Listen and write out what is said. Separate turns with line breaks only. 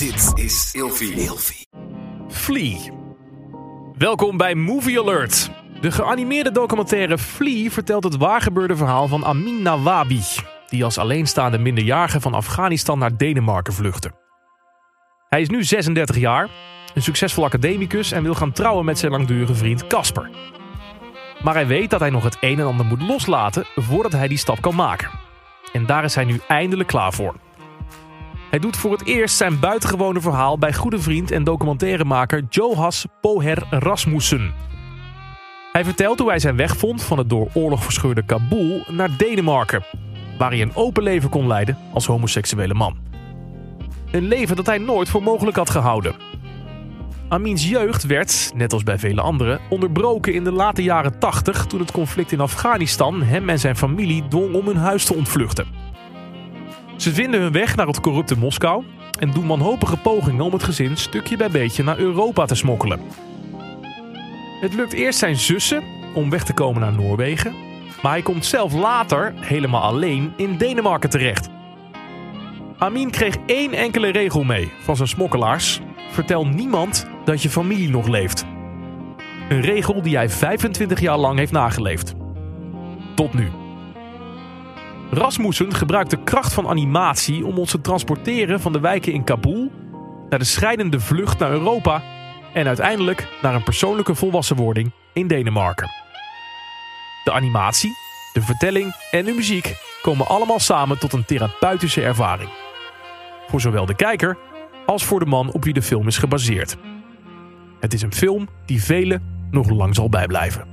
Dit is Ilfie.
Flea. Welkom bij Movie Alert. De geanimeerde documentaire Flea vertelt het waargebeurde verhaal van Amin Nawabi, die als alleenstaande minderjarige van Afghanistan naar Denemarken vluchtte. Hij is nu 36 jaar, een succesvol academicus en wil gaan trouwen met zijn langdurige vriend Casper. Maar hij weet dat hij nog het een en ander moet loslaten voordat hij die stap kan maken. En daar is hij nu eindelijk klaar voor. Hij doet voor het eerst zijn buitengewone verhaal bij goede vriend en documentairemaker Johas Poher Rasmussen. Hij vertelt hoe hij zijn weg vond van het door oorlog verscheurde Kabul naar Denemarken, waar hij een open leven kon leiden als homoseksuele man. Een leven dat hij nooit voor mogelijk had gehouden. Amin's jeugd werd, net als bij vele anderen, onderbroken in de late jaren 80 toen het conflict in Afghanistan hem en zijn familie dwong om hun huis te ontvluchten. Ze vinden hun weg naar het corrupte Moskou en doen wanhopige pogingen om het gezin stukje bij beetje naar Europa te smokkelen. Het lukt eerst zijn zussen om weg te komen naar Noorwegen, maar hij komt zelf later helemaal alleen in Denemarken terecht. Amin kreeg één enkele regel mee van zijn smokkelaars: vertel niemand dat je familie nog leeft. Een regel die hij 25 jaar lang heeft nageleefd. Tot nu. Rasmussen gebruikt de kracht van animatie om ons te transporteren van de wijken in Kabul naar de schrijnende vlucht naar Europa en uiteindelijk naar een persoonlijke volwassenwording in Denemarken. De animatie, de vertelling en de muziek komen allemaal samen tot een therapeutische ervaring. Voor zowel de kijker als voor de man op wie de film is gebaseerd. Het is een film die velen nog lang zal bijblijven.